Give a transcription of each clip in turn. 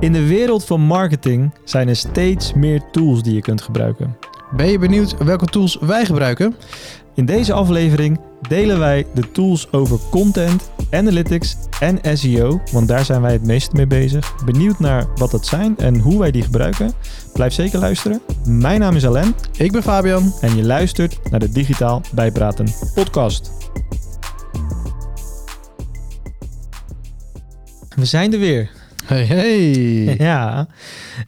In de wereld van marketing zijn er steeds meer tools die je kunt gebruiken. Ben je benieuwd welke tools wij gebruiken? In deze aflevering delen wij de tools over content, analytics en SEO, want daar zijn wij het meest mee bezig. Benieuwd naar wat dat zijn en hoe wij die gebruiken? Blijf zeker luisteren. Mijn naam is Alain Ik ben Fabian. en je luistert naar de Digitaal Bijpraten podcast. We zijn er weer. Hey, hey. Ja,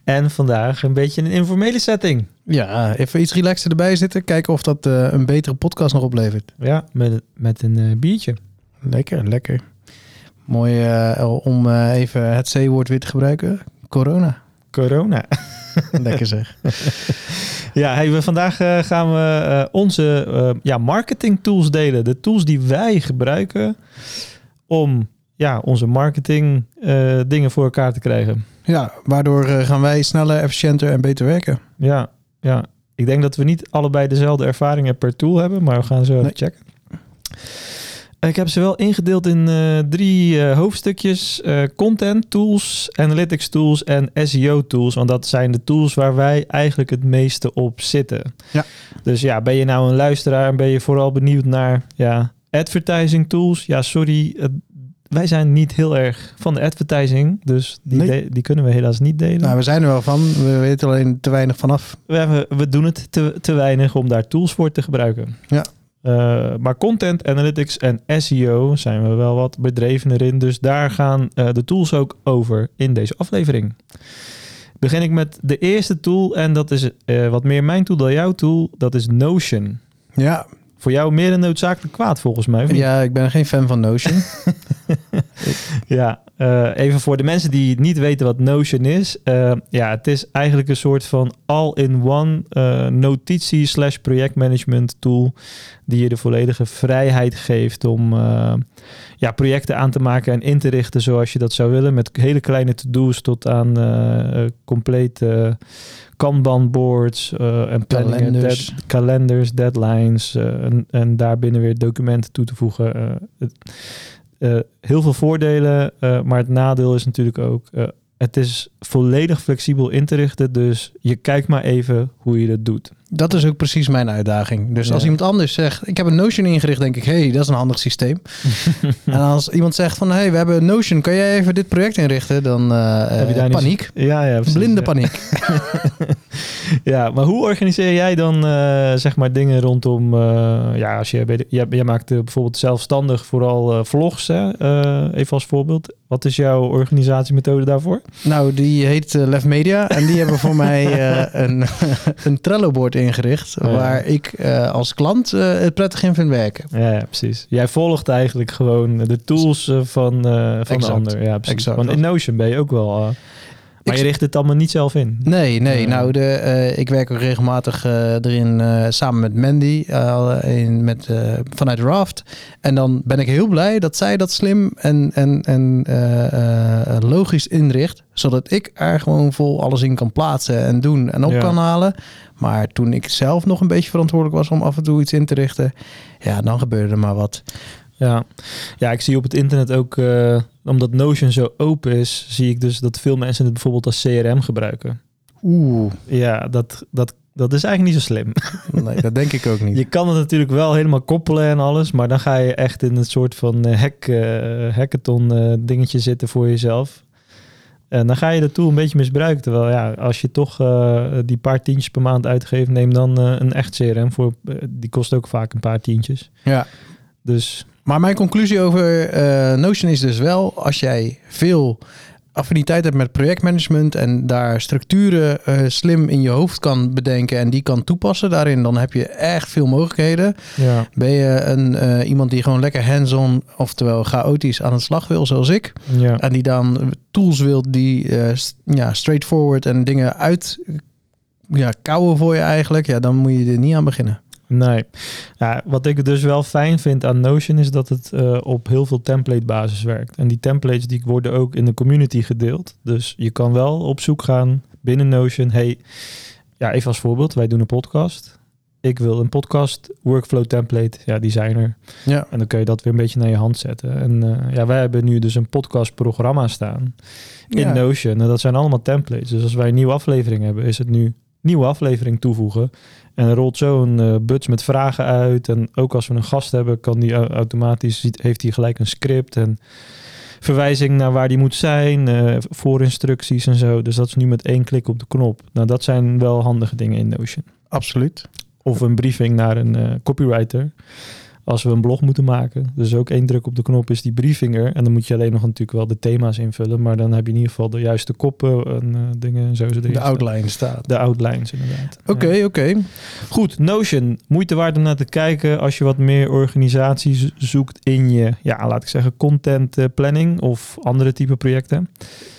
en vandaag een beetje een informele setting. Ja, even iets relaxter erbij zitten. Kijken of dat eh, een betere podcast nog oplevert. Ja, met, met een eh, biertje. Lekker, lekker. Mooi eh, om even het C-woord weer te gebruiken. Corona. Corona. Lekker zeg. Ja, hey, we, vandaag gaan we onze ja, marketing tools delen. De tools die wij gebruiken om ja, onze marketing eh, dingen voor elkaar te krijgen. Ja, waardoor eh, gaan wij sneller, efficiënter en beter werken. Ja, ja, ik denk dat we niet allebei dezelfde ervaringen per tool hebben, maar we gaan zo even checken. Ik heb ze wel ingedeeld in eh, drie eh, hoofdstukjes. eh, content tools, analytics tools en SEO tools. Want dat zijn de tools waar wij eigenlijk het meeste op zitten. Ja. Dus ja, ben je nou een luisteraar en ben je vooral benieuwd naar ja, advertising tools? Ja, sorry, wij zijn niet heel erg van de advertising. Dus die, Nee. de- die kunnen we helaas niet delen. Nou, we zijn er wel van. We weten alleen te weinig vanaf. We, hebben, we doen het te, te weinig om daar tools voor te gebruiken. Ja. Eh, maar content analytics en SEO zijn we wel wat bedrevener in. Dus daar gaan eh, de tools ook over in deze aflevering. Begin ik met de eerste tool. En dat is eh, wat meer mijn tool dan jouw tool. Dat is Notion. Ja, Voor jou meer een noodzakelijk kwaad volgens mij. ja ik ben geen fan van Notion. Ja, eh, even voor de mensen die niet weten wat Notion is. Eh, ja, het is eigenlijk een soort van all-in-one eh, notitie slash projectmanagement tool die je de volledige vrijheid geeft om ja, projecten aan te maken en in te richten zoals je dat zou willen. Met hele kleine to-do's tot aan complete Kanban boards eh, en planningen, Kalenders. dead- kalenders, deadlines en, en daarbinnen weer documenten toe te voegen. Het, eh, heel veel voordelen, eh, maar het nadeel is natuurlijk ook, eh, het is volledig flexibel in te richten, dus je kijkt maar even hoe je dat doet. Dat is ook precies mijn uitdaging. Dus Ja. als iemand anders zegt, ik heb een Notion ingericht, denk ik, hey, dat is een handig systeem. en als iemand zegt van, hey, we hebben Notion, kan jij even dit project inrichten? Dan Heb je daar niet- paniek. Ja, ja, precies, Blinde ja. paniek. Ja, maar hoe organiseer jij dan eh, zeg maar dingen rondom, ja, als je, jij, jij maakt bijvoorbeeld zelfstandig vooral vlogs, hè? Even als voorbeeld. Wat is jouw organisatiemethode daarvoor? Nou, die heet eh, Lef Media. En die hebben voor mij een, een Trello-board ingericht. Ja. Waar ik eh, als klant eh, het prettig in vind werken. Ja, ja, precies. Jij volgt eigenlijk gewoon de tools eh, van, van de ander. Ja, precies. Exact. Want in Notion ben je ook wel... eh, maar je richt het allemaal niet zelf in. Nee, nee. Ja. Nou, de, eh, ik werk ook regelmatig eh, erin eh, samen met Mandy eh, in, met, eh, vanuit Raft. En dan ben ik heel blij dat zij dat slim en, en, en eh, eh, logisch inricht. Zodat ik er gewoon vol alles in kan plaatsen en doen en op Ja. kan halen. Maar toen ik zelf nog een beetje verantwoordelijk was om af en toe iets in te richten. Ja, dan gebeurde er maar wat. Ja. ja, ik zie op het internet ook, eh, omdat Notion zo open is, zie ik dus dat veel mensen het bijvoorbeeld als CRM gebruiken. Oeh, Ja, dat, dat, dat is eigenlijk niet zo slim. nee, dat denk ik ook niet. Je kan het natuurlijk wel helemaal koppelen en alles, maar dan ga je echt in een soort van eh, hack, hackathon eh, dingetje zitten voor jezelf. En dan ga je de tool een beetje misbruiken. Terwijl ja, als je toch die paar tientjes per maand uitgeeft, neem dan een echt CRM voor. die kost ook vaak een paar tientjes. Ja. Dus Maar mijn conclusie over eh, Notion is dus wel, als jij veel affiniteit hebt met projectmanagement en daar structuren eh, slim in je hoofd kan bedenken en die kan toepassen daarin, dan heb je echt veel mogelijkheden. ja, Ben je een, eh, iemand die gewoon lekker hands-on, oftewel chaotisch aan de slag wil, zoals ik, ja. en die dan tools wil die st- ja, straightforward en dingen uit ja, kouwen voor je eigenlijk, ja, dan moet je er niet aan beginnen. Nee. Ja, wat ik dus wel fijn vind aan Notion is dat het eh, op heel veel template basis werkt. En die templates die worden ook in de community gedeeld. Dus je kan wel op zoek gaan binnen Notion. Hey, ja, even als voorbeeld, wij doen een podcast. ik wil een podcast workflow template. Ja, die zijn er. Ja. En dan kun je dat weer een beetje naar je hand zetten. En uh, ja, wij hebben nu dus een podcast programma staan in Ja. Notion. En dat zijn allemaal templates. Dus als wij een nieuwe aflevering hebben, is het nu nieuwe aflevering toevoegen. En er rolt zo een eh buts met vragen uit. En ook als we een gast hebben, kan die au- automatisch, ziet- heeft hij gelijk een script en verwijzing naar waar die moet zijn, eh voorinstructies en zo. Dus dat is nu met één klik op de knop. Nou, dat zijn wel handige dingen in Notion. Absoluut. Of een briefing naar een eh, copywriter. Als we een blog moeten maken. Dus ook één druk op de knop is die briefing er. En dan moet je alleen nog natuurlijk wel de thema's invullen. Maar dan heb je in ieder geval de juiste koppen en eh, dingen en zo. ze De outline staat. De outlines inderdaad. Oké, Ja. oké. Goed, Notion. Moeite waard om naar te kijken als je wat meer organisatie zo- zoekt in je, ja, laat ik zeggen, content eh, planning of andere type projecten.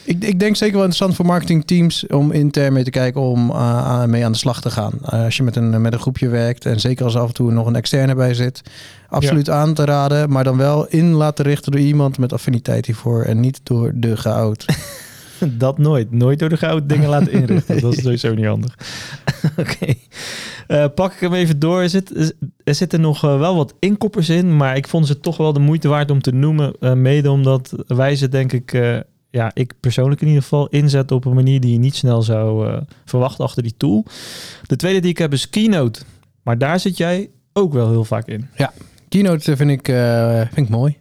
Ik, ik denk zeker wel interessant voor marketingteams om intern mee te kijken om uh, aan- mee aan de slag te gaan. Uh, als je met een, met een groepje werkt en zeker als af en toe nog een externe bij zit, absoluut aan te raden, maar dan wel in laten richten door iemand met affiniteit hiervoor en niet door de goud. Dat nooit. Nooit door de goud dingen laten inrichten. Dat is sowieso niet handig. Oké. Eh, pak ik hem even door. Er, zit, er zitten nog eh, wel wat inkoppers in, maar ik vond ze toch wel de moeite waard om te noemen. eh, mede omdat wij ze denk ik, eh, ja, ik persoonlijk in ieder geval, inzet op een manier die je niet snel zou eh, verwachten achter die tool. De tweede die ik heb is Keynote. Maar daar zit jij ook wel heel vaak in. Keynote vind ik, uh, vind ik mooi.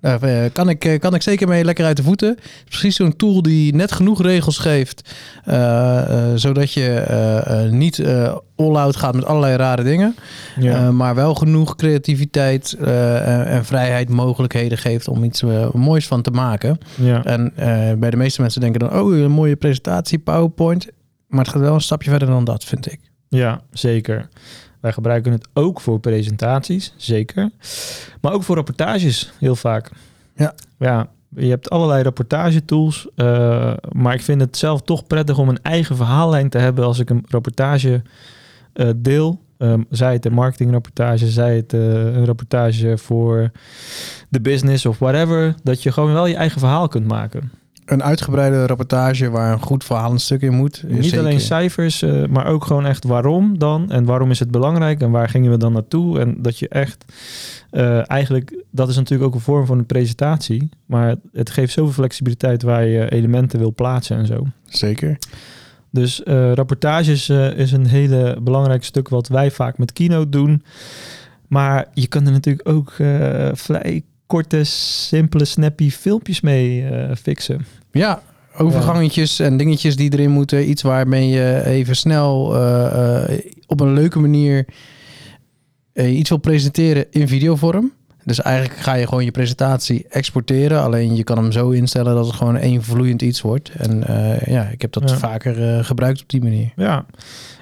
Daar uh, kan, ik, uh, kan ik zeker mee lekker uit de voeten. Precies zo'n tool die net genoeg regels geeft. Zodat je niet all-out gaat met allerlei rare dingen. Ja. maar wel genoeg creativiteit en, en, vrijheid, mogelijkheden geeft om iets moois van te maken. Ja. En bij de meeste mensen denken dan, oh, een mooie presentatie, PowerPoint. Maar het gaat wel een stapje verder dan dat, vind ik. Ja, zeker. Wij gebruiken het ook voor presentaties, zeker. Maar ook voor rapportages, heel vaak. Ja. Ja, je hebt allerlei rapportagetools. Uh, maar ik vind het zelf toch prettig om een eigen verhaallijn te hebben als ik een rapportage uh, deel. Um, zij het een marketingrapportage, zij het uh, een rapportage voor de business of whatever. Dat je gewoon wel je eigen verhaal kunt maken een uitgebreide rapportage waar een goed verhalend stuk in moet. Niet zeker. alleen cijfers, uh, maar ook gewoon echt waarom dan en waarom is het belangrijk en waar gingen we dan naartoe. En dat je echt uh, eigenlijk, dat is natuurlijk ook een vorm van een presentatie, maar het, geeft zoveel flexibiliteit waar je elementen wil plaatsen en zo. Zeker. Dus uh, rapportages is een hele belangrijk stuk wat wij vaak met Keynote doen. Maar je kan er natuurlijk ook vrij korte, simpele, snappy filmpjes mee uh, fixen. Ja, overgangetjes en dingetjes die erin moeten. Iets waarmee je even snel uh, uh, op een leuke manier iets wil presenteren in videovorm. Dus eigenlijk ga je gewoon je presentatie exporteren. Alleen je kan hem zo instellen dat het gewoon één vloeiend iets wordt. En ja, ik heb dat Ja. vaker gebruikt op die manier. Ja,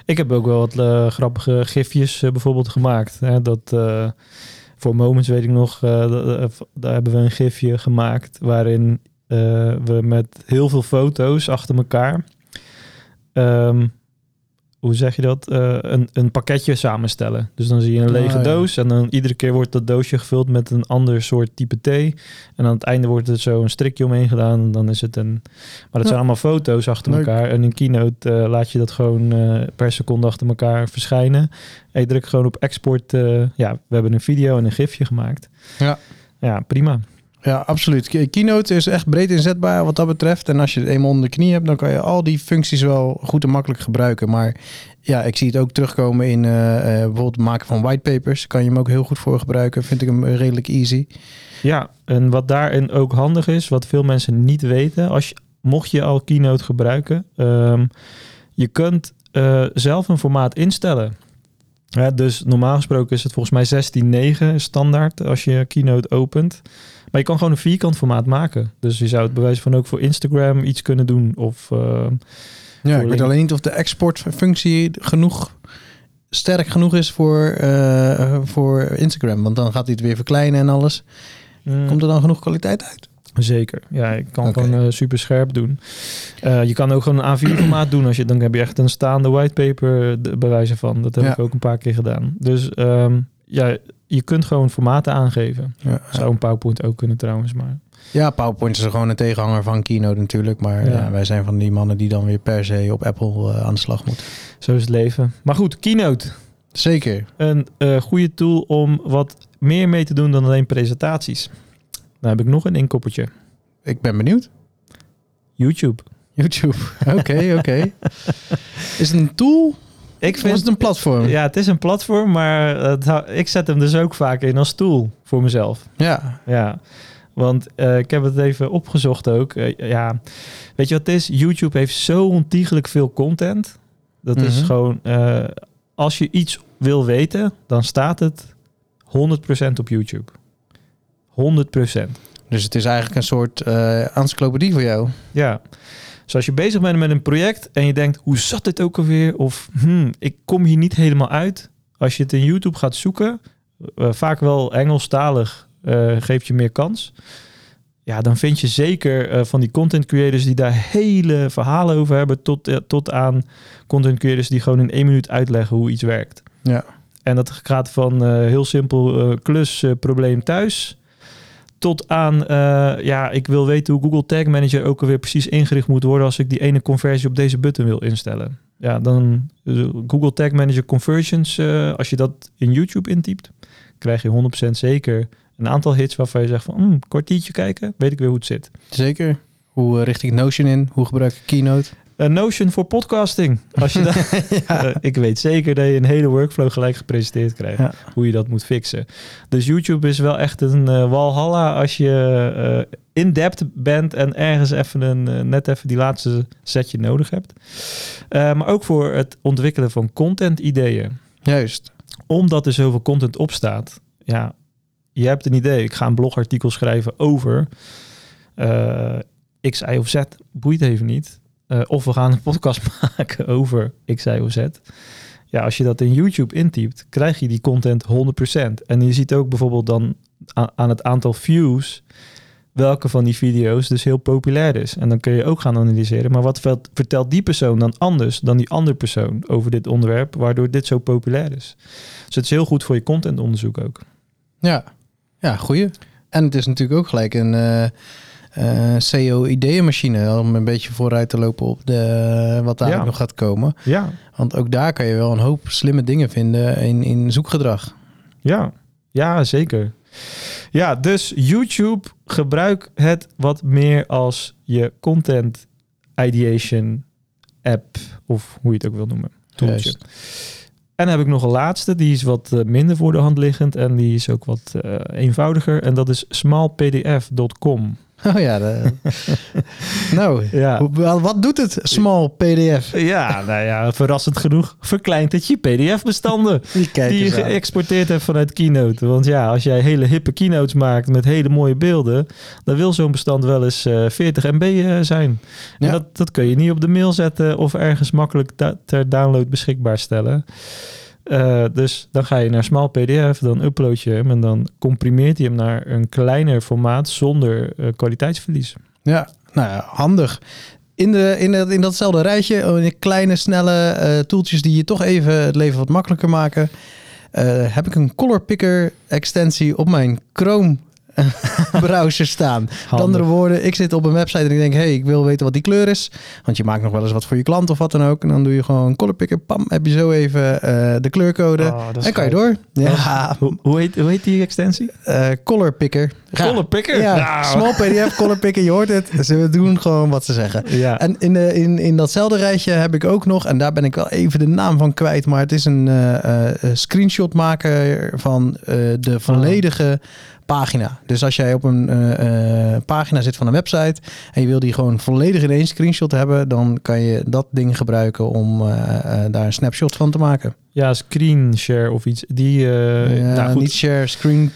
ik heb ook wel wat grappige gifjes bijvoorbeeld gemaakt. Hè, dat voor Moments weet ik nog, daar hebben we een gifje gemaakt waarin we met heel veel foto's achter elkaar, um, hoe zeg je dat, een, een pakketje samenstellen. Dus dan zie je een lege Ah, ja. doos en dan iedere keer wordt dat doosje gevuld met een ander soort type thee. En aan het einde wordt er zo een strikje omheen gedaan en dan is het een... Maar dat Ja. zijn allemaal foto's achter Leuk. elkaar. En in Keynote eh, laat je dat gewoon eh, per seconde achter elkaar verschijnen. En je drukt gewoon op export. eh, ja, we hebben een video en een gifje gemaakt. Ja. Ja, prima. Ja, absoluut. Key- Keynote is echt breed inzetbaar wat dat betreft. En als je het eenmaal onder de knie hebt, dan kan je al die functies wel goed en makkelijk gebruiken. Maar ja, ik zie het ook terugkomen in eh, eh, bijvoorbeeld het maken van whitepapers. Kan je hem ook heel goed voor gebruiken. Vind ik hem redelijk easy. Ja, en wat daarin ook handig is, wat veel mensen niet weten, als je, mocht je al Keynote gebruiken, ehm, je kunt eh, zelf een formaat instellen. Dus normaal gesproken is het volgens mij 16.9 standaard als je Keynote opent. Maar je kan gewoon een vierkant formaat maken. Dus je zou het bewijs van ook voor Instagram iets kunnen doen. Of eh, Ja, ik weet alleen niet of de exportfunctie genoeg sterk genoeg is voor, eh, voor Instagram. Want dan gaat hij het weer verkleinen en alles. mm, Komt er dan genoeg kwaliteit uit? Zeker. Ja, ik kan gewoon eh, super scherp doen. Je kan ook gewoon een A4-formaat doen. Als je, dan heb je echt een staande whitepaper bewijzen van. Dat heb Ja. ik ook een paar keer gedaan. Dus ehm, ja, je kunt gewoon formaten aangeven. Ja, Zou een PowerPoint ook kunnen trouwens, maar... ja, PowerPoint is gewoon een tegenhanger van Keynote natuurlijk. Maar Ja. ja. wij zijn van die mannen die dan weer per se op Apple eh, aan de slag moeten. Zo is het leven. Maar goed, Keynote. Zeker. Een uh, goede tool om wat meer mee te doen dan alleen presentaties. Dan heb ik nog een inkoppertje. Ik ben benieuwd. YouTube. YouTube. Oké, oké. Is het een tool? Ik vind het een platform. Ja, het is een platform, maar het, ik zet hem dus ook vaak in als tool voor mezelf. Ja. Ja. Want uh, ik heb het even opgezocht ook. Uh, ja, weet je wat het is? YouTube heeft zo ontiegelijk veel content. Dat mm -hmm. is gewoon, uh, als je iets wil weten, dan staat het 100% op YouTube. 100%. Dus het is eigenlijk een soort encyclopedie voor jou. Ja. Dus als je bezig bent met een project en je denkt, hoe zat dit ook alweer? Of hmm, ik kom hier niet helemaal uit. Als je het in YouTube gaat zoeken, vaak wel Engelstalig uh, geeft je meer kans. Ja, dan vind je zeker uh, van die content creators die daar hele verhalen over hebben, tot, tot aan content creators die gewoon in één minuut uitleggen hoe iets werkt. Ja. En dat gaat van heel simpel klus, probleem thuis, tot aan, ja, ik wil weten hoe Google Tag Manager ook alweer precies ingericht moet worden als ik die ene conversie op deze button wil instellen. Ja, dan Google Tag Manager Conversions, als je dat in YouTube intypt, krijg je 100% zeker een aantal hits waarvan je zegt van mm, kwartiertje kijken, weet ik weer hoe het zit. Zeker. Hoe richt ik Notion in? Hoe gebruik ik Keynote? Uh, Notion voor podcasting. Als je dat, ja. uh, ik weet zeker dat je een hele workflow gelijk gepresenteerd krijgt. Ja. Hoe je dat moet fixen. Dus YouTube is wel echt een uh, walhalla als je in-depth bent en ergens even een, net even die laatste setje nodig hebt. maar ook voor het ontwikkelen van content ideeën. Juist. Omdat er zoveel content op staat. Ja, je hebt een idee. Ik ga een blogartikel schrijven over X, Y of Z. Boeit even niet. Uh, of we gaan een podcast maken over X, Y of Z. Ja, als je dat in YouTube intypt, krijg je die content 100%. En je ziet ook bijvoorbeeld dan aan het aantal views welke van die video's dus heel populair is. En dan kun je ook gaan analyseren. Maar wat vertelt die persoon dan anders dan die andere persoon over dit onderwerp, waardoor dit zo populair is? Dus het is heel goed voor je contentonderzoek ook. Ja, ja, goeie. En het is natuurlijk ook gelijk een uh, uh, SEO-ideeënmachine om een beetje vooruit te lopen op de, wat daar ja. nog gaat komen. Ja. Want ook daar kan je wel een hoop slimme dingen vinden in, in zoekgedrag. Ja, ja, zeker. Ja, dus YouTube gebruik het wat meer als je content ideation app of hoe je het ook wil noemen. Tooltje. En dan heb ik nog een laatste, die is wat uh, minder voor de hand liggend en die is ook wat uh, eenvoudiger. En dat is smallpdf.com. Oh ja, de... nou, ja. wat doet het small PDF? Ja, nou ja, verrassend genoeg verkleint het je PDF-bestanden die, die je geëxporteerd hebt vanuit Keynote. Want ja, als jij hele hippe keynotes maakt met hele mooie beelden, dan wil zo'n bestand wel eens uh, 40 MB uh, zijn. En dat, dat kun je niet op de mail zetten of ergens makkelijk ter download beschikbaar stellen. Uh, dus dan ga je naar small PDF, dan upload je hem en dan comprimeert hij hem naar een kleiner formaat zonder uh, kwaliteitsverlies. Ja, nou ja, handig. In, de, in, in datzelfde rijtje, oh, in kleine, snelle uh, toeltjes die je toch even het leven wat makkelijker maken, heb ik een color picker extensie op mijn Chrome browser staan. Met andere woorden, ik zit op een website en ik denk, hey, ik wil weten wat die kleur is. Want je maakt nog wel eens wat voor je klant of wat dan ook. En dan doe je gewoon color picker, pam, heb je zo even uh, de kleurcode. Oh, en kan je door. Ja. Hoe, hoe, heet, hoe heet die extensie? Uh, color picker. Color picker? Ja, nou. small PDF, color picker, je hoort het. Ze doen gewoon wat ze zeggen. Ja. En in, de, in, in datzelfde rijtje heb ik ook nog, en daar ben ik wel even de naam van kwijt, maar het is een uh, screenshot maken van de volledige pagina. Dus als jij op een uh, uh, pagina zit van een website en je wil die gewoon volledig in één screenshot hebben, dan kan je dat ding gebruiken om uh, daar een snapshot van te maken. Ja, screen share of iets. Die, ja, nou goed. niet share, screen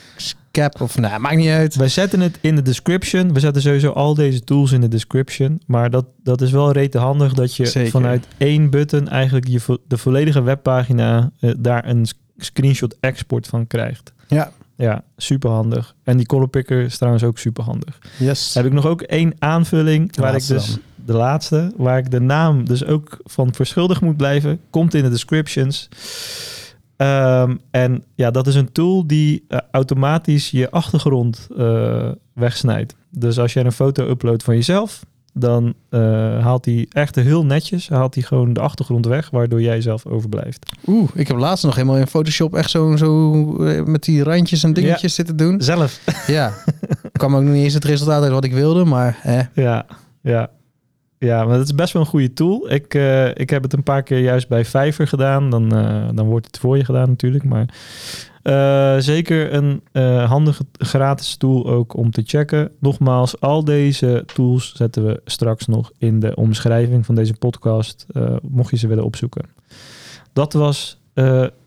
cap of nou, maakt niet uit. Wij zetten het in de description. We zetten sowieso al deze tools in de description. Maar dat, dat is wel rete handig dat je Zeker. vanuit één button eigenlijk je, de volledige webpagina daar een screenshot export van krijgt. Ja, ja, super handig. En die color picker is trouwens ook super handig. Yes. Heb ik nog ook één aanvulling waar ik dus dan. de laatste, waar ik de naam dus ook van verschuldigd moet blijven, komt in de descriptions. Um, en ja, dat is een tool die uh, automatisch je achtergrond uh, wegsnijdt. Dus als jij een foto uploadt van jezelf, dan eh, haalt hij echt heel netjes, haalt hij gewoon de achtergrond weg, waardoor jij zelf overblijft. Oeh, ik heb laatst nog helemaal in Photoshop echt zo, zo eh, met die randjes en dingetjes zitten doen. Zelf. Ja, kwam ook nog niet eens het resultaat uit wat ik wilde, maar eh. Ja, ja. Ja, maar het is best wel een goede tool. Ik, eh, ik heb het een paar keer juist bij Fiverr gedaan. Dan, eh, dan wordt het voor je gedaan natuurlijk. Maar eh, zeker een eh, handige gratis tool ook om te checken. Nogmaals, al deze tools zetten we straks nog in de omschrijving van deze podcast. eh, mocht je ze willen opzoeken. Dat was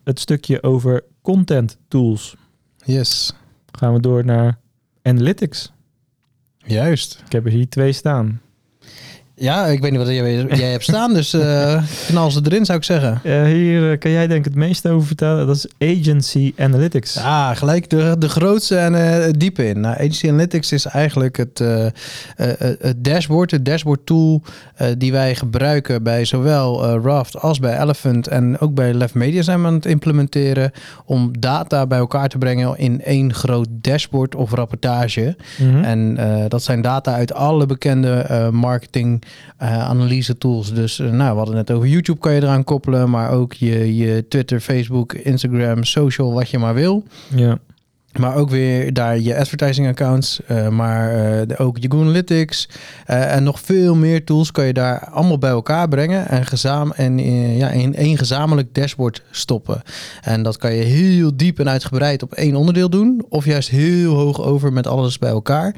het stukje over content tools. yes. Gaan we door naar analytics. Juist. Ik heb er hier twee staan. Ja, ik weet niet wat jij, jij hebt staan, dus eh, knal ze erin zou ik zeggen. Hier eh, kan jij denk ik het meeste over vertellen. Dat is Agency Analytics. Ja, gelijk de, de grootste en eh, diepe in. Nou, Agency Analytics is eigenlijk het, het dashboard, het dashboard tool die wij gebruiken bij zowel Raft als bij Elephant en ook bij Left Media zijn we aan het implementeren om data bij elkaar te brengen in één groot dashboard of rapportage. Mhm. En dat zijn data uit alle bekende marketing analyse tools. Dus eh, nou, we hadden het over YouTube kan je eraan koppelen, maar ook je, je Twitter, Facebook, Instagram, social, wat je maar wil. ja. Maar ook weer daar je advertising accounts, eh, maar eh, de- ook je Google Analytics eh, en nog veel meer tools kan je daar allemaal bij elkaar brengen en, gezam en eh, ja, in één gezamenlijk dashboard stoppen. En dat kan je heel diep en uitgebreid op één onderdeel doen, of juist heel hoog over met alles bij elkaar.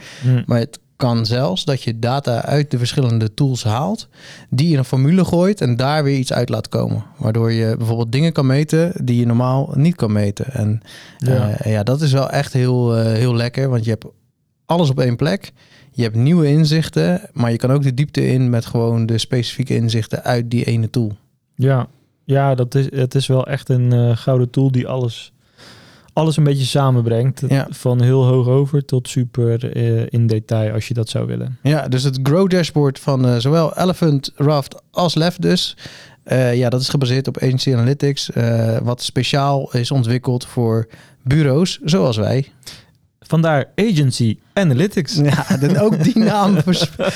Maar het kan zelfs dat je data uit de verschillende tools haalt, die in een formule gooit en daar weer iets uit laat komen. Waardoor je bijvoorbeeld dingen kan meten die je normaal niet kan meten. En Ja. ja, ja dat is wel echt heel, eh, heel lekker, want je hebt alles op één plek. Je hebt nieuwe inzichten, maar je kan ook de diepte in met gewoon de specifieke inzichten uit die ene tool. Ja, ja dat is, het is wel echt een eh, gouden tool die alles, alles een beetje samenbrengt. Ja. Van heel hoog over tot super eh, in detail als je dat zou willen. Ja, dus het Grow Dashboard van eh, zowel Elephant, Raft als Left dus. Eh, ja, dat is gebaseerd op Agency Analytics, wat speciaal is ontwikkeld voor bureaus zoals wij. Vandaar Agency Analytics. Ja, en ook die naam voorspe-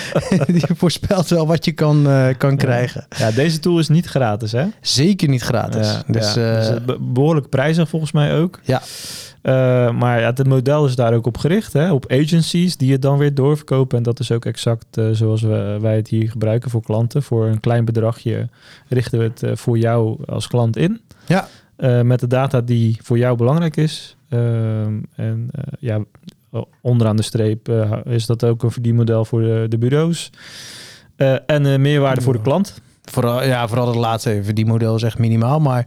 die voorspelt wel wat je kan, eh, kan krijgen. Ja, deze tool is niet gratis, hè? Zeker niet gratis. Ja, dus, ja. eh, Dus, eh, be- behoorlijk prijzig volgens mij ook. Ja. Eh, maar ja, het model is daar ook op gericht, hè? op agencies die het dan weer doorverkopen. En dat is ook exact eh, zoals we, wij het hier gebruiken voor klanten. Voor een klein bedragje richten we het eh, voor jou als klant in. Ja. Eh, met de data die voor jou belangrijk is. Ehm, en eh, ja, onderaan de streep eh, is dat ook een verdienmodel voor de, de bureaus. Eh, en eh, meerwaarde voor de klant. Vooral, ja, vooral het laatste even. Die model is echt minimaal, maar...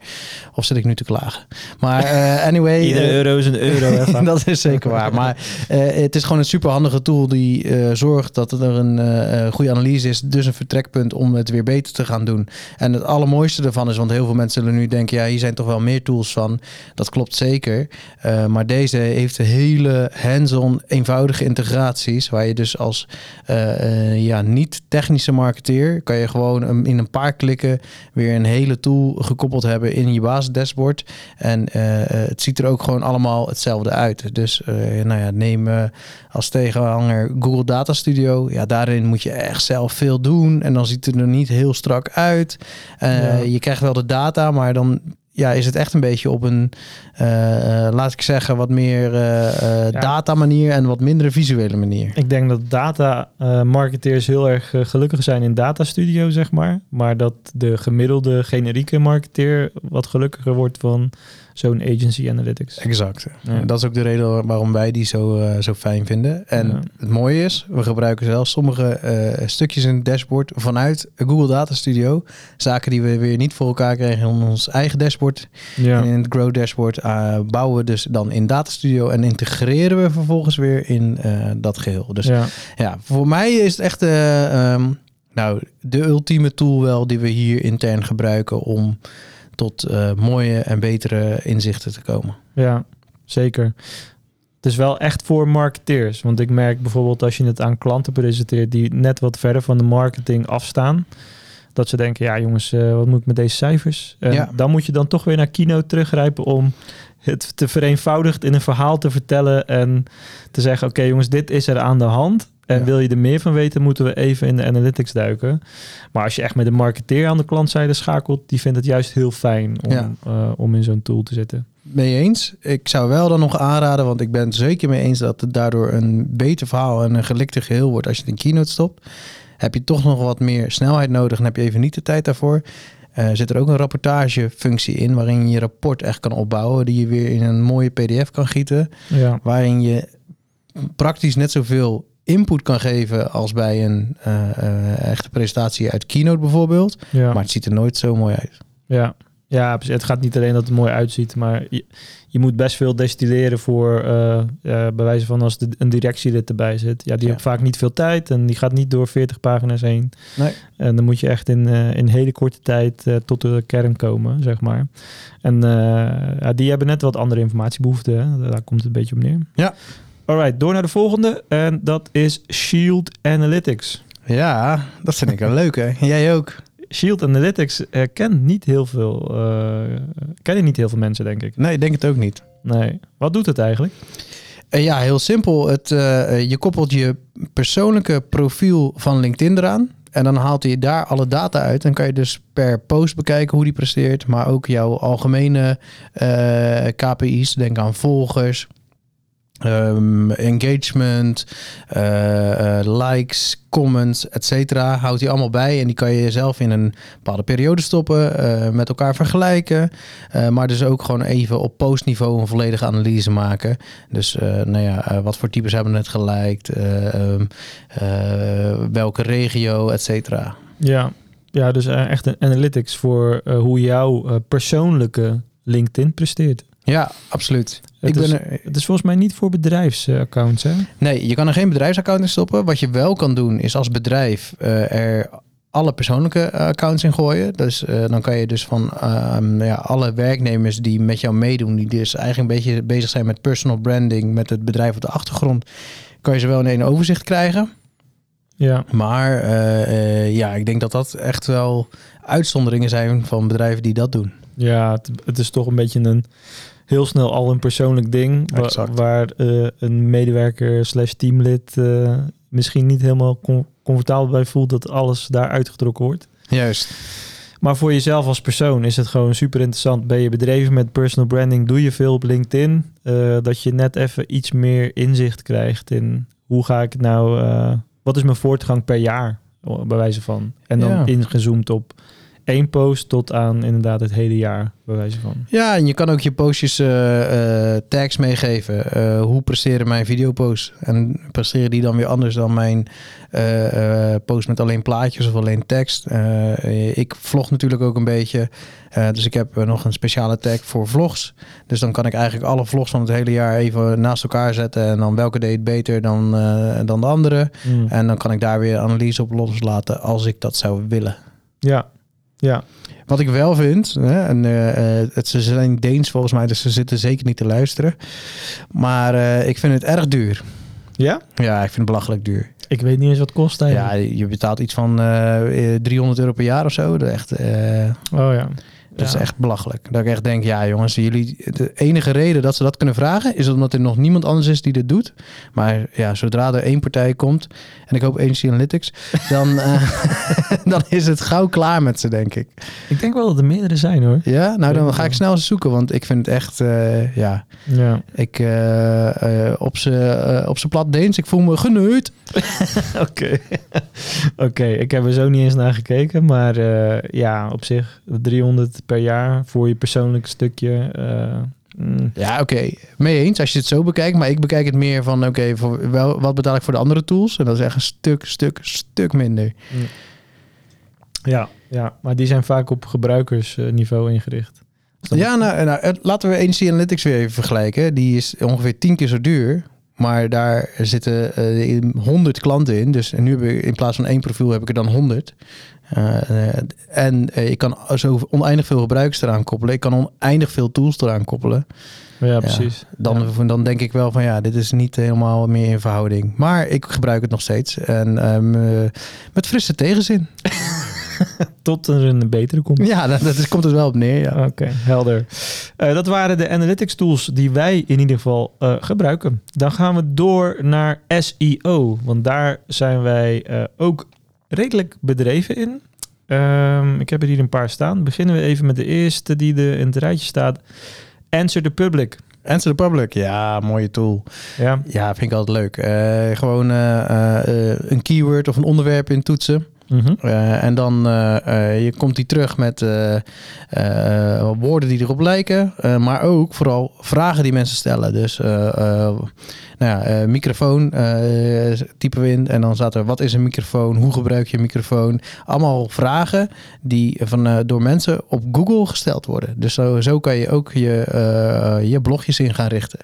Of zit ik nu te klagen? Maar eh, anyway... Iedere eh, euro is een euro. dat is zeker waar. Maar eh, het is gewoon een superhandige tool die zorgt dat er een goede analyse is. Dus een vertrekpunt om het weer beter te gaan doen. En het allermooiste ervan is, want heel veel mensen zullen nu denken... ja, hier zijn toch wel meer tools van. Dat klopt zeker. Maar deze heeft hele hands-on eenvoudige integraties... waar je dus als ja, niet-technische marketeer... kan je gewoon een- in een paar klikken weer een hele tool gekoppeld hebben in je basisdashboard. En eh, eh, het ziet er ook gewoon allemaal hetzelfde uit. Dus eh, nou ja, neem als tegenhanger Google Data Studio. Ja, daarin moet je echt zelf veel doen. En dan ziet het er niet heel strak uit. Ja. Je krijgt wel de data, maar dan ja, is het echt een beetje op een, eh, eh, laat ik zeggen, wat meer eh, eh, Ja. data manier en wat mindere visuele manier. Ik denk dat data eh, marketeers heel erg gelukkig zijn in Data Studio, zeg maar. Maar dat de gemiddelde generieke marketeer wat gelukkiger wordt van zo'n agency analytics. Exact. Ja. Dat is ook de reden waarom wij die zo, eh, zo fijn vinden. En Ja. het mooie is, we gebruiken zelfs sommige eh, stukjes in het dashboard vanuit Google Data Studio. Zaken die we weer niet voor elkaar kregen in ons eigen dashboard. Ja. En in het Grow Dashboard eh, bouwen we dus dan in Data Studio en integreren we vervolgens weer in dat geheel. Dus ja. ja. voor mij is het echt eh, ehm, nou, de ultieme tool wel die we hier intern gebruiken om tot eh, mooie en betere inzichten te komen. Ja, zeker. Het is wel echt voor marketeers. Want ik merk bijvoorbeeld als je het aan klanten presenteert die net wat verder van de marketing afstaan. Dat ze denken, ja jongens, eh, wat moet ik met deze cijfers? En Ja. dan moet je dan toch weer naar Keynote teruggrijpen om het te vereenvoudigd in een verhaal te vertellen. En te zeggen, oké jongens, dit is er aan de hand. En Ja. wil je er meer van weten, moeten we even in de analytics duiken. Maar als je echt met een marketeer aan de klantzijde schakelt, die vindt het juist heel fijn om, Ja. eh, om in zo'n tool te zitten. Mee eens. Ik zou wel dan nog aanraden, want ik ben het zeker mee eens dat het daardoor een beter verhaal en een gelikter geheel wordt als je het in Keynote stopt. Heb je toch nog wat meer snelheid nodig en heb je even niet de tijd daarvoor. Eh, zit er ook een rapportagefunctie in waarin je je rapport echt kan opbouwen, die je weer in een mooie PDF kan gieten, Ja, waarin je praktisch net zoveel input kan geven als bij een eh, eh, echte presentatie uit Keynote bijvoorbeeld. ja. Maar het ziet er nooit zo mooi uit. Ja, ja het gaat niet alleen dat het mooi uitziet, maar je, je moet best veel destilleren voor, eh, bij wijze van als de, een directielid erbij zit. Ja, die Ja. heeft vaak niet veel tijd en die gaat niet door 40 pagina's heen. Nee. En dan moet je echt in, in hele korte tijd tot de kern komen, zeg maar. En ja, die hebben net wat andere informatiebehoeften. Hè? Daar komt het een beetje op neer. Ja. Alright, door naar de volgende. En dat is Shield Analytics. Ja, dat vind ik wel leuk hè. Jij ook. Shield Analytics eh, kent niet heel veel, eh, kennen niet heel veel mensen, denk ik. Nee, ik denk het ook niet. Nee. Wat doet het eigenlijk? Eh, ja, heel simpel. Het, eh, eh, je koppelt je persoonlijke profiel van LinkedIn eraan. En dan haalt hij daar alle data uit. Dan kan je dus per post bekijken hoe die presteert. Maar ook jouw algemene eh, KPI's. Denk aan volgers, ehm, engagement, eh, eh, likes, comments, et cetera. Houdt hij allemaal bij. En die kan je zelf in een bepaalde periode stoppen. eh, met elkaar vergelijken. Maar dus ook gewoon even op postniveau een volledige analyse maken. Dus nou ja, wat voor types hebben het geliked? eh, ehm, eh, welke regio, et cetera. Ja, ja dus echt een analytics voor hoe jouw persoonlijke LinkedIn presteert. Ja, absoluut. Het ik is- ben er, Het is volgens mij niet voor bedrijfsaccounts, hè? nee, je kan er geen bedrijfsaccount in stoppen. Wat je wel kan doen, is als bedrijf eh, er alle persoonlijke eh, accounts in gooien. Dus eh, dan kan je dus van ehm, nou ja, alle werknemers die met jou meedoen, die dus eigenlijk een beetje bezig zijn met personal branding, met het bedrijf op de achtergrond, kan je ze wel in één overzicht krijgen. Ja, Maar ja, ik denk dat dat echt wel uitzonderingen zijn van bedrijven die dat doen. ja het, het is toch een beetje een heel snel al een persoonlijk ding. wa- waar eh, een medewerker slash teamlid eh, misschien niet helemaal com- comfortabel bij voelt dat alles daar uitgetrokken wordt. Juist. Maar voor jezelf als persoon is het gewoon super interessant. Ben je bedreven met personal branding? Doe je veel op LinkedIn? Eh, dat je net even iets meer inzicht krijgt in hoe ga ik nou... wat is mijn voortgang per jaar, bij wijze van. En dan Ja. ingezoomd op één post tot aan inderdaad het hele jaar, bij wijze van. Ja, en je kan ook je postjes eh, tags meegeven. Eh, hoe presteren mijn videoposts? En presteren die dan weer anders dan mijn post met alleen plaatjes of alleen tekst? Ik vlog natuurlijk ook een beetje. Dus ik heb nog een speciale tag voor vlogs. Dus dan kan ik eigenlijk alle vlogs van het hele jaar even naast elkaar zetten. En dan welke deed beter dan, dan de andere. Mm. En dan kan ik daar weer analyse op loslaten als ik dat zou willen. Ja, ja. Wat ik wel vind, hè, en, eh, eh, het, ze zijn Deens volgens mij, dus ze zitten zeker niet te luisteren. Maar eh, ik vind het erg duur. Ja? Ja, ik vind het belachelijk duur. Ik weet niet eens wat het kost Ja, eigenlijk. je betaalt iets van eh, 300 euro per jaar of zo. Echt, oh ja. Dat is echt belachelijk. Dat ik echt denk, ja jongens, jullie, de enige reden dat ze dat kunnen vragen... is omdat er nog niemand anders is die dit doet. Maar ja, zodra er één partij komt... en ik hoop Agency Analytics... dan, eh, dan is het gauw klaar met ze, denk ik. Ik denk wel dat er meerdere zijn hoor. Ja, nou dan ga ik snel eens zoeken, want ik vind het echt, eh, ja, Ja. ik eh, op zijn op z'n plat Deens, ik voel me geneut. Oké. Oké, ik heb er zo niet eens naar gekeken. Maar ja, op zich 300 per jaar voor je persoonlijk stukje. eh, mm, Ja, oké, mee eens als je het zo bekijkt, maar ik bekijk het meer van, oké, voor wel wat betaal ik voor de andere tools? En dat is echt een stuk, stuk, stuk minder. ja, ja, maar die zijn vaak op gebruikersniveau ingericht. Dus Ja, nou, nou, laten we Agency Analytics weer even vergelijken. Die is ongeveer tien keer zo duur. Maar daar zitten eh, 100 klanten in. Dus nu heb ik in plaats van één profiel heb ik er dan 100. Eh, eh, en ik kan zo oneindig veel gebruikers eraan koppelen. Ik kan oneindig veel tools eraan koppelen. Ja, precies. Dan, Ja. dan denk ik wel van ja, dit is niet helemaal meer in verhouding. Maar ik gebruik het nog steeds. En ehm, eh, met frisse tegenzin. Tot er een betere komt. Ja, dat, dat is, komt er wel op neer. Ja. Oké, helder. Uh, dat waren de analytics tools die wij in ieder geval uh, gebruiken. Dan gaan we door naar SEO, want daar zijn wij uh, ook redelijk bedreven in. Um, ik heb er hier een paar staan. Beginnen we even met de eerste die er in het rijtje staat. Answer the Public. Answer the Public, ja, mooie tool. Ja, ja vind ik altijd leuk. Uh, gewoon uh, uh, een keyword of een onderwerp in toetsen. Mm -hmm. en dan je komt die terug met woorden die erop lijken, maar ook vooral vragen die mensen stellen. Dus nou ja, uh, microfoon uh, typen we in. En dan staat er, wat is een microfoon? Hoe gebruik je een microfoon? Allemaal vragen die van, uh, door mensen op Google gesteld worden. Dus zo, zo kan je ook je, je blogjes in gaan richten.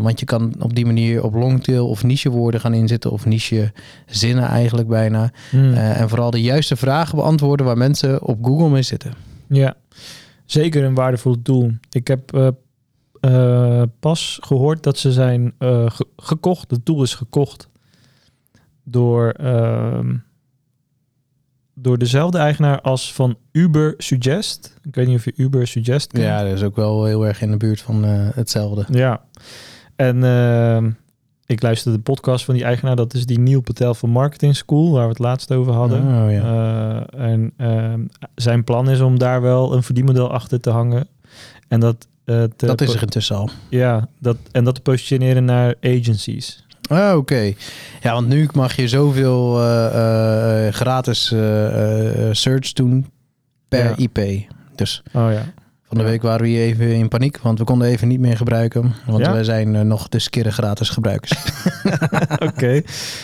want je kan op die manier op longtail of niche woorden gaan inzetten. Of niche zinnen eigenlijk bijna. Hmm. en vooral de juiste vragen beantwoorden waar mensen op Google mee zitten. Ja, zeker een waardevol tool. Ik heb uh, pas gehoord dat ze zijn uh, ge gekocht. De tool is gekocht door, uh, door dezelfde eigenaar als van Uber Suggest. Ik weet niet of je Uber Suggest kent. Ja, dat is ook wel heel erg in de buurt van uh, hetzelfde. Ja, en ehm, ik luisterde de podcast van die eigenaar. Dat is die Neil Patel van Marketing School, waar we het laatst over hadden. Oh, ja. en ehm, zijn plan is om daar wel een verdienmodel achter te hangen. En dat uh, dat is er intussen al. Ja, dat, en dat te positioneren naar agencies. Ah, oké. Ja, want nu mag je zoveel uh, uh, gratis search doen per ja. IP. Dus oh, ja. van de week waren we hier even in paniek, want we konden even niet meer gebruiken. Want wij zijn nog de skere gratis gebruikers. oké.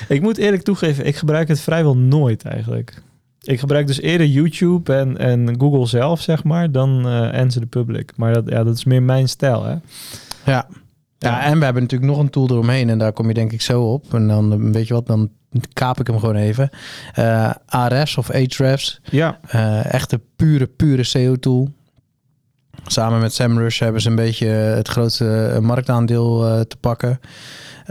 Ik moet eerlijk toegeven, ik gebruik het vrijwel nooit eigenlijk. Ik gebruik dus eerder YouTube en, en Google zelf, zeg maar, dan uh, Answer the Public. Maar dat, ja, dat is meer mijn stijl, hè? Ja. Ja, en we hebben natuurlijk nog een tool eromheen en daar kom je denk ik zo op. En dan, weet je wat, dan kaap ik hem gewoon even. Uh, Ahrefs of Ahrefs. Ja. Uh, echte pure, pure SEO-tool. Samen met SEMrush hebben ze een beetje het grootste marktaandeel uh, te pakken.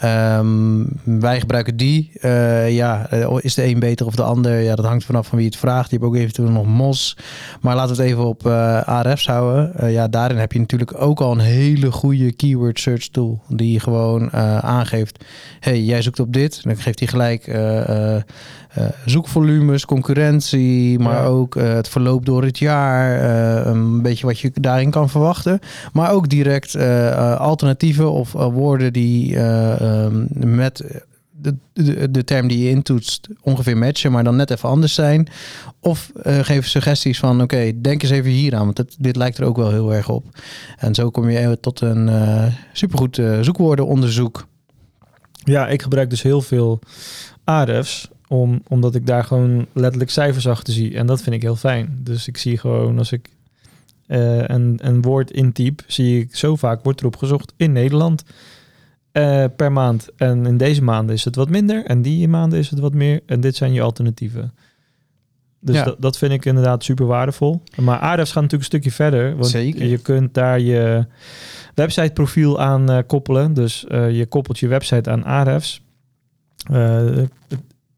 Um, wij gebruiken die. Uh, ja, eh, is de een beter of de ander? Ja, dat hangt vanaf van wie het vraagt. Je hebt ook eventueel nog MOS. Maar laten we het even op uh, eh, ARF's houden. Uh, ja, daarin heb je natuurlijk ook al een hele goede keyword search tool. Die gewoon aangeeft, hey, jij zoekt op dit. Dan geeft hij gelijk zoekvolumes, concurrentie, maar ja. ook het verloop door het jaar, een beetje wat je daarin kan verwachten. Maar ook direct alternatieven of woorden die um, met de, de, de, term die je intoetst ongeveer matchen, maar dan net even anders zijn. Of geven suggesties van oké, denk eens even hier aan, want het, dit lijkt er ook wel heel erg op. En zo kom je tot een supergoed zoekwoordenonderzoek. Ja, ik gebruik dus heel veel Ahrefs om, omdat ik daar gewoon letterlijk cijfers achter zie. En dat vind ik heel fijn. Dus ik zie gewoon als ik uh, een, een woord intyp, zie ik zo vaak wordt erop gezocht in Nederland uh, per maand. En in deze maanden is het wat minder. En die maanden is het wat meer. En dit zijn je alternatieven. Dus ja. dat, dat vind ik inderdaad super waardevol. Maar Ahrefs gaat natuurlijk een stukje verder. Want Zeker. je kunt daar je websiteprofiel aan uh, koppelen. Dus uh, je koppelt je website aan Ahrefs. Uh,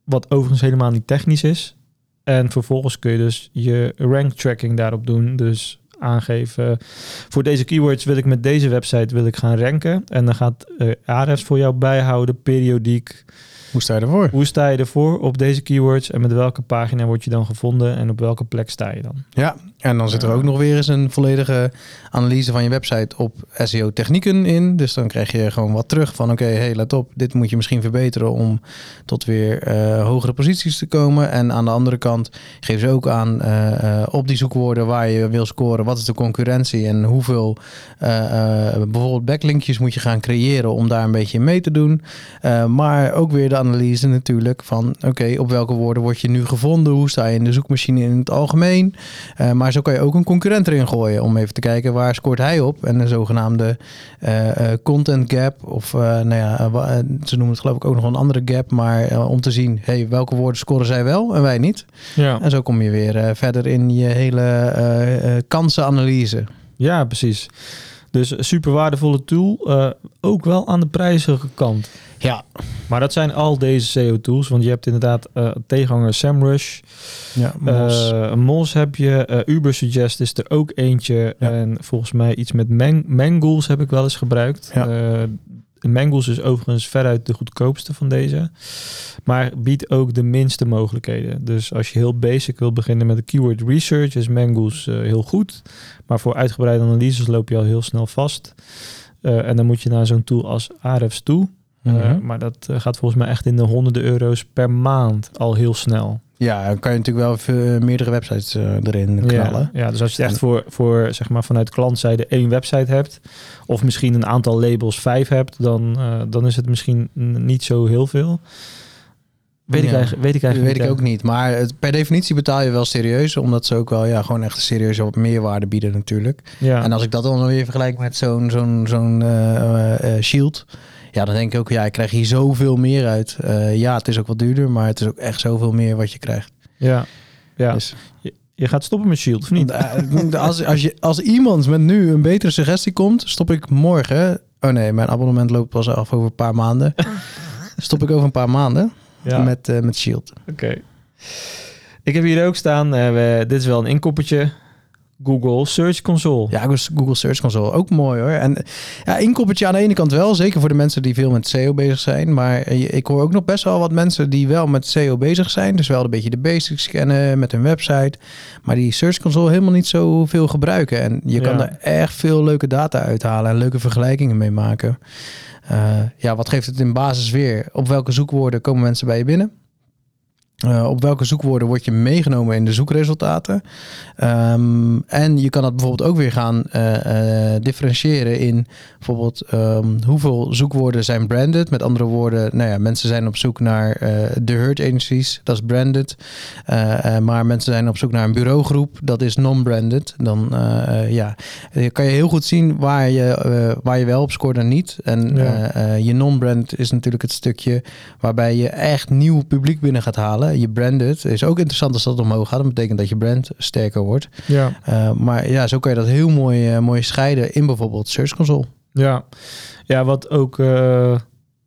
wat overigens helemaal niet technisch is. En vervolgens kun je dus je rank tracking daarop doen. Dus aangeven, voor deze keywords wil ik met deze website wil ik gaan ranken. En dan gaat uh, voor jou bijhouden, periodiek. Hoe sta je ervoor? Hoe sta je ervoor op deze keywords en met welke pagina word je dan gevonden en op welke plek sta je dan? Ja, en dan zit er ook nog weer eens een volledige analyse van je website op SEO technieken in. Dus dan krijg je gewoon wat terug van oké, okay, hey, let op, dit moet je misschien verbeteren om tot weer uh, hogere posities te komen. En aan de andere kant geven ze ook aan uh, uh, op die zoekwoorden waar je wil scoren, wat is de concurrentie en hoeveel bijvoorbeeld backlinkjes moet je gaan creëren om daar een beetje mee te doen. maar ook weer de analyse natuurlijk van oké, okay, op welke woorden word je nu gevonden, hoe sta je in de zoekmachine in het algemeen. maar maar zo kan je ook een concurrent erin gooien om even te kijken waar scoort hij op. En een zogenaamde uh, uh, content gap. Of nou ja, ze noemen het geloof ik ook nog een andere gap. Maar om te zien, hey, welke woorden scoren zij wel en wij niet. Ja. En zo kom je weer verder in je hele kansenanalyse. Ja, precies. Dus super waardevolle tool. ook wel aan de prijzige kant. Ja, Maar dat zijn al deze SEO-tools, want je hebt inderdaad uh, tegenhanger SEMrush. Ja. Uh, Moz heb je, uh, Ubersuggest is er ook eentje. Ja. En volgens mij iets met Man Mangools heb ik wel eens gebruikt. Ja. Uh, Mangools is overigens veruit de goedkoopste van deze. Maar biedt ook de minste mogelijkheden. Dus als je heel basic wil beginnen met de keyword research, is Mangools uh, heel goed. Maar voor uitgebreide analyses loop je al heel snel vast. Uh, en dan moet je naar zo'n tool als Ahrefs toe. Mhm. Uh, maar dat uh, gaat volgens mij echt in de honderden euro's per maand al heel snel. Ja, dan kan je natuurlijk wel veel, meerdere websites uh, erin knallen. Ja, ja, dus als je het echt voor, voor zeg maar vanuit klantzijde één website hebt, of misschien een aantal labels vijf hebt, dan, uh, dan is het misschien niet zo heel veel. Weet, ja, ik, eigenlijk, weet ik eigenlijk weet niet. ik ook niet. Maar het, per definitie betaal je wel serieus, omdat ze ook wel ja, gewoon echt een serieuze meerwaarde bieden natuurlijk. Ja. En als ik dat dan weer vergelijk met zo'n zo'n zo'n uh, shield. Ja, dan denk ik ook, ja, ik krijg hier zoveel meer uit. Uh, ja, het is ook wat duurder, maar het is ook echt zoveel meer wat je krijgt. Ja, ja. Dus. Je, je, gaat stoppen met Shield, of niet? Als, als, je, als iemand met nu een betere suggestie komt, stop ik morgen. Oh nee, mijn abonnement loopt pas af over een paar maanden. stop ik over een paar maanden ja. met, uh, met Shield. Oké. Okay. Ik heb hier ook staan, uh, we, dit is wel een inkoppertje. Google Search Console. Ja, Google Search Console. Ook mooi hoor. En ja, inkoppertje aan de ene kant wel. Zeker voor de mensen die veel met SEO bezig zijn. Maar ik hoor ook nog best wel wat mensen die wel met SEO bezig zijn. Dus wel een beetje de basics kennen met hun website. Maar die Search Console helemaal niet zo veel gebruiken. En je kan ja. er echt veel leuke data uithalen. En leuke vergelijkingen mee maken. Uh, ja, wat geeft het in basis weer? Op welke zoekwoorden komen mensen bij je binnen? Uh, op welke zoekwoorden word je meegenomen in de zoekresultaten? Um, en je kan dat bijvoorbeeld ook weer gaan uh, uh, differentiëren in bijvoorbeeld um, hoeveel zoekwoorden zijn branded. Met andere woorden, nou ja, mensen zijn op zoek naar de hurt agencies, dat is branded. maar mensen zijn op zoek naar een bureaugroep, dat is non-branded. Dan ja, kan je heel goed zien waar je, waar je wel op scoort en niet. En ja. je non-branded is natuurlijk het stukje waarbij je echt nieuw publiek binnen gaat halen je branded is ook interessant als dat omhoog gaat. Dat betekent dat je brand sterker wordt. Ja. Uh, maar ja, zo kan je dat heel mooi, uh, mooi scheiden in bijvoorbeeld Search Console. Ja, ja wat ook uh,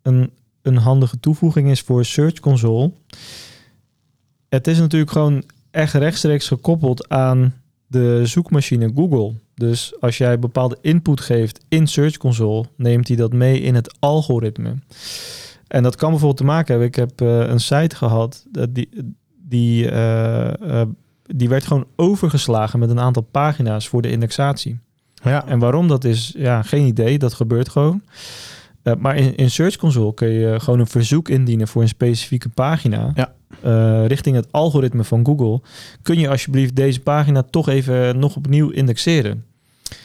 een, een handige toevoeging is voor Search Console. Het is natuurlijk gewoon echt rechtstreeks gekoppeld aan de zoekmachine Google. Dus als jij bepaalde input geeft in Search Console, neemt hij dat mee in het algoritme. En dat kan bijvoorbeeld te maken hebben. Ik heb uh, een site gehad dat die, die, uh, uh, die werd gewoon overgeslagen met een aantal pagina's voor de indexatie. Ja. En waarom dat is, ja, geen idee. Dat gebeurt gewoon. maar in, in Search Console kun je gewoon een verzoek indienen voor een specifieke pagina. Ja. richting het algoritme van Google. Kun je alsjeblieft deze pagina toch even nog opnieuw indexeren?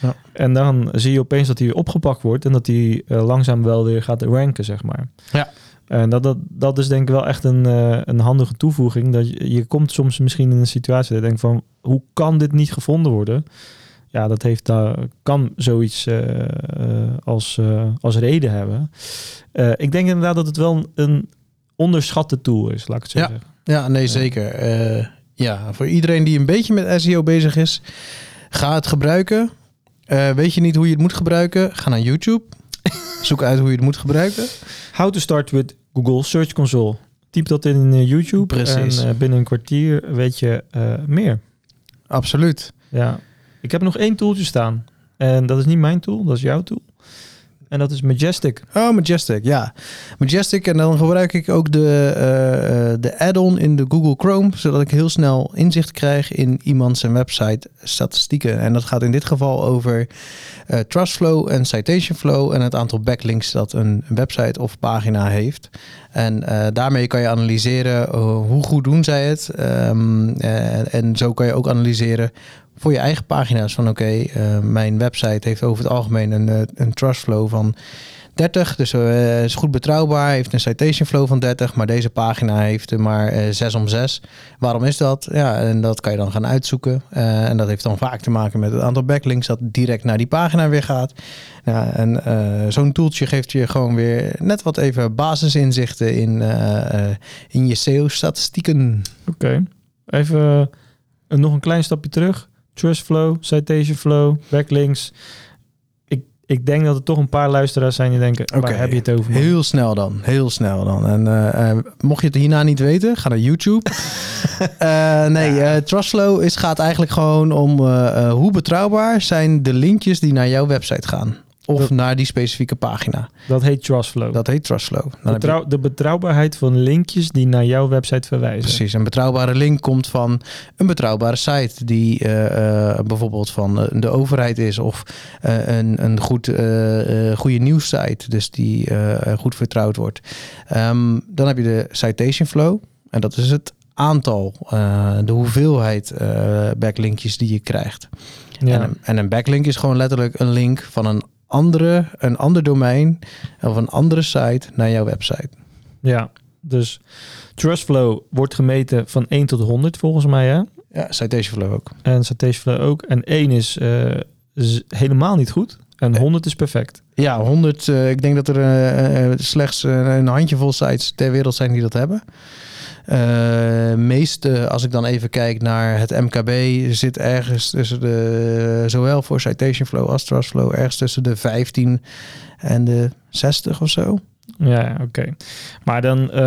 Ja. En dan zie je opeens dat hij opgepakt wordt en dat hij uh, langzaam wel weer gaat ranken, zeg maar. Ja. En dat, dat, dat is denk ik wel echt een, uh, een handige toevoeging. Dat je, je komt soms misschien in een situatie dat je denkt van, hoe kan dit niet gevonden worden? Ja, dat heeft, uh, kan zoiets uh, als, als reden hebben. ik denk inderdaad dat het wel een, een onderschatte tool is, laat ik het zo ja. zeggen. Ja, nee, zeker. ja, voor iedereen die een beetje met SEO bezig is, ga het gebruiken. Uh, weet je niet hoe je het moet gebruiken? Ga naar YouTube. Zoek uit hoe je het moet gebruiken. How to start with Google Search Console. Typ dat in uh, YouTube. Precies. En uh, binnen een kwartier weet je meer. Absoluut. Ja. Ik heb nog één tooltje staan. En dat is niet mijn tool, dat is jouw tool. En dat is Majestic. Oh, Majestic, ja. Majestic. En dan gebruik ik ook de, uh, de add-on in de Google Chrome, zodat ik heel snel inzicht krijg in iemand zijn website statistieken. En dat gaat in dit geval over uh, Trustflow en Citation Flow en het aantal backlinks dat een website of pagina heeft. En daarmee kan je analyseren hoe goed doen zij het. Um, en zo kan je ook analyseren voor je eigen pagina's van oké, uh, mijn website heeft over het algemeen een, uh, een trust flow van 30, dus uh, is goed betrouwbaar, heeft een citation flow van 30, maar deze pagina heeft er maar 6 om 6. Waarom is dat? Ja, en dat kan je dan gaan uitzoeken. en dat heeft dan vaak te maken met het aantal backlinks dat direct naar die pagina weer gaat. Ja, en zo'n toeltje geeft je gewoon weer net wat even basisinzichten in, in je SEO-statistieken. Oké, even nog een klein stapje terug. Trust flow, citation flow, backlinks. Ik, ik denk dat er toch een paar luisteraars zijn die denken, Oké, waar heb je het over? man? Heel snel dan, heel snel dan. En eh, eh, mocht je het hierna niet weten, ga naar YouTube. Eh, nee, Trustflow is, gaat eigenlijk gewoon om hoe betrouwbaar zijn de linkjes die naar jouw website gaan. Of Dat- naar die specifieke pagina. Dat heet Trustflow. Dat heet Trustflow. Dan je- de betrouwbaarheid van linkjes die naar jouw website verwijzen. Precies, een betrouwbare link komt van een betrouwbare site die eh, eh, bijvoorbeeld van eh, de overheid is of een, een goed, goede nieuwssite, dus die goed vertrouwd wordt. Ehm, dan heb je de citation flow en dat is het aantal, de hoeveelheid backlinkjes die je krijgt. Ja. En, een, en een backlink is gewoon letterlijk een link van een andere, een ander domein of een andere site naar jouw website. ja, dus Trustflow wordt gemeten van 1 tot 100 volgens mij. Hè? Ja, citation flow ook. En Citationflow ook. En 1 is, eh, is helemaal niet goed. En 100 is perfect. Ja, 100. eh, ik denk dat er eh, eh, slechts eh, een handjevol sites ter wereld zijn die dat hebben. Eh meeste, als ik dan even kijk naar het MKB, zit ergens tussen de, zowel voor Citation Flow als Trustflow, ergens tussen de 15 en de 60 of zo. Ja, oké. Maar dan, eh,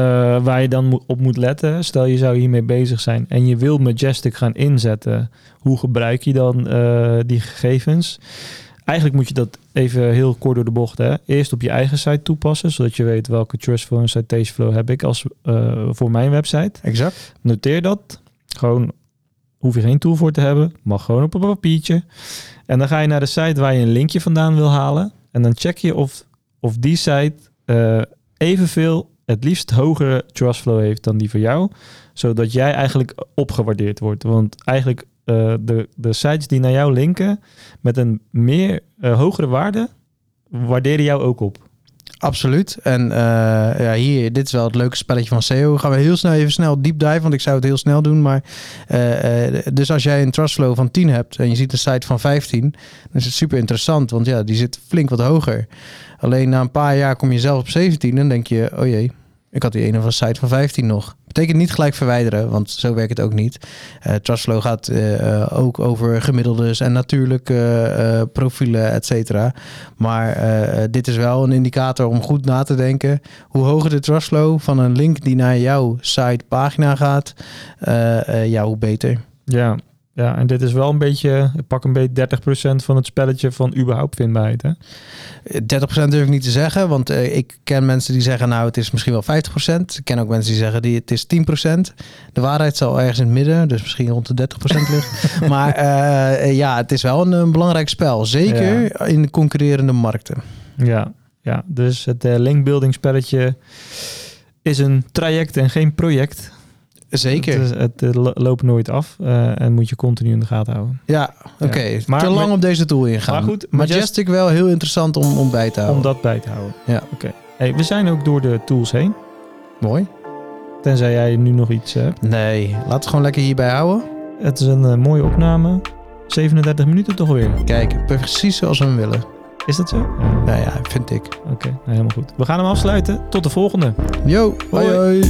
waar je dan op moet letten, stel je zou hiermee bezig zijn en je wil Majestic gaan inzetten, hoe gebruik je dan eh, die gegevens? Eigenlijk moet je dat even heel kort door de bocht. Hè? Eerst op je eigen site toepassen, zodat je weet welke Trustflow en Citationflow heb ik als, eh, voor mijn website. Exact. Noteer dat. Gewoon hoef je geen tool voor te hebben. Mag gewoon op een papiertje. En dan ga je naar de site waar je een linkje vandaan wil halen. En dan check je of, of die site eh, evenveel, het liefst hogere trustflow heeft dan die voor jou. Zodat jij eigenlijk opgewaardeerd wordt. Want eigenlijk eh, de, de sites die naar jou linken met een meer eh, hogere waarde, waarderen jou ook op. Absoluut. En eh, ja, hier, dit is wel het leuke spelletje van SEO. Gaan we heel snel even snel deep dive, want ik zou het heel snel doen. Maar dus als jij een trustflow van 10 hebt en je ziet een site van 15, dan is het super interessant, want ja, die zit flink wat hoger. Alleen na een paar jaar kom je zelf op 17 en denk je, oh jee, ik had die ene van site van 15 nog. Betekent niet gelijk verwijderen, want zo werkt het ook niet. Eh Trustflow gaat eh, eh, ook over gemiddeldes en natuurlijk eh, profielen, et cetera. Maar dit is wel een indicator om goed na te denken. Hoe hoger de trustflow van een link die naar jouw site pagina gaat, ja, hoe beter. Ja, ja, en dit is wel een beetje, ik pak een beetje 30% van het spelletje van überhaupt vindbaarheid. Hè? 30% durf ik niet te zeggen, want eh, ik ken mensen die zeggen, nou, het is misschien wel 50%. Ik ken ook mensen die zeggen, die, het is 10%. De waarheid zal ergens in het midden, dus misschien rond de 30% liggen. maar eh, ja, het is wel een, een belangrijk spel. Zeker in de concurrerende markten. Ja, ja, dus het eh, linkbuilding spelletje is een traject en geen project. Zeker. Het, eh, lo- loopt nooit af eh, en moet je continu in de gaten houden. Ja, oké. Maar Te lang op deze tool ingaan. Maar goed, Majestic wel heel interessant om, om bij te houden. Om dat bij te houden. Ja. Oké. Hey, we zijn ook door de tools heen. Mooi. Tenzij jij nu nog iets hebt. Nee, laten we het gewoon lekker hierbij houden. Het is een eh, mooie opname. 37 minuten toch weer. Kijk, precies zoals we hem willen. Is dat zo? Ja. Nou ja, vind ik. Oké, nou, helemaal goed. We gaan hem afsluiten. Tot de volgende. Yo, hoi.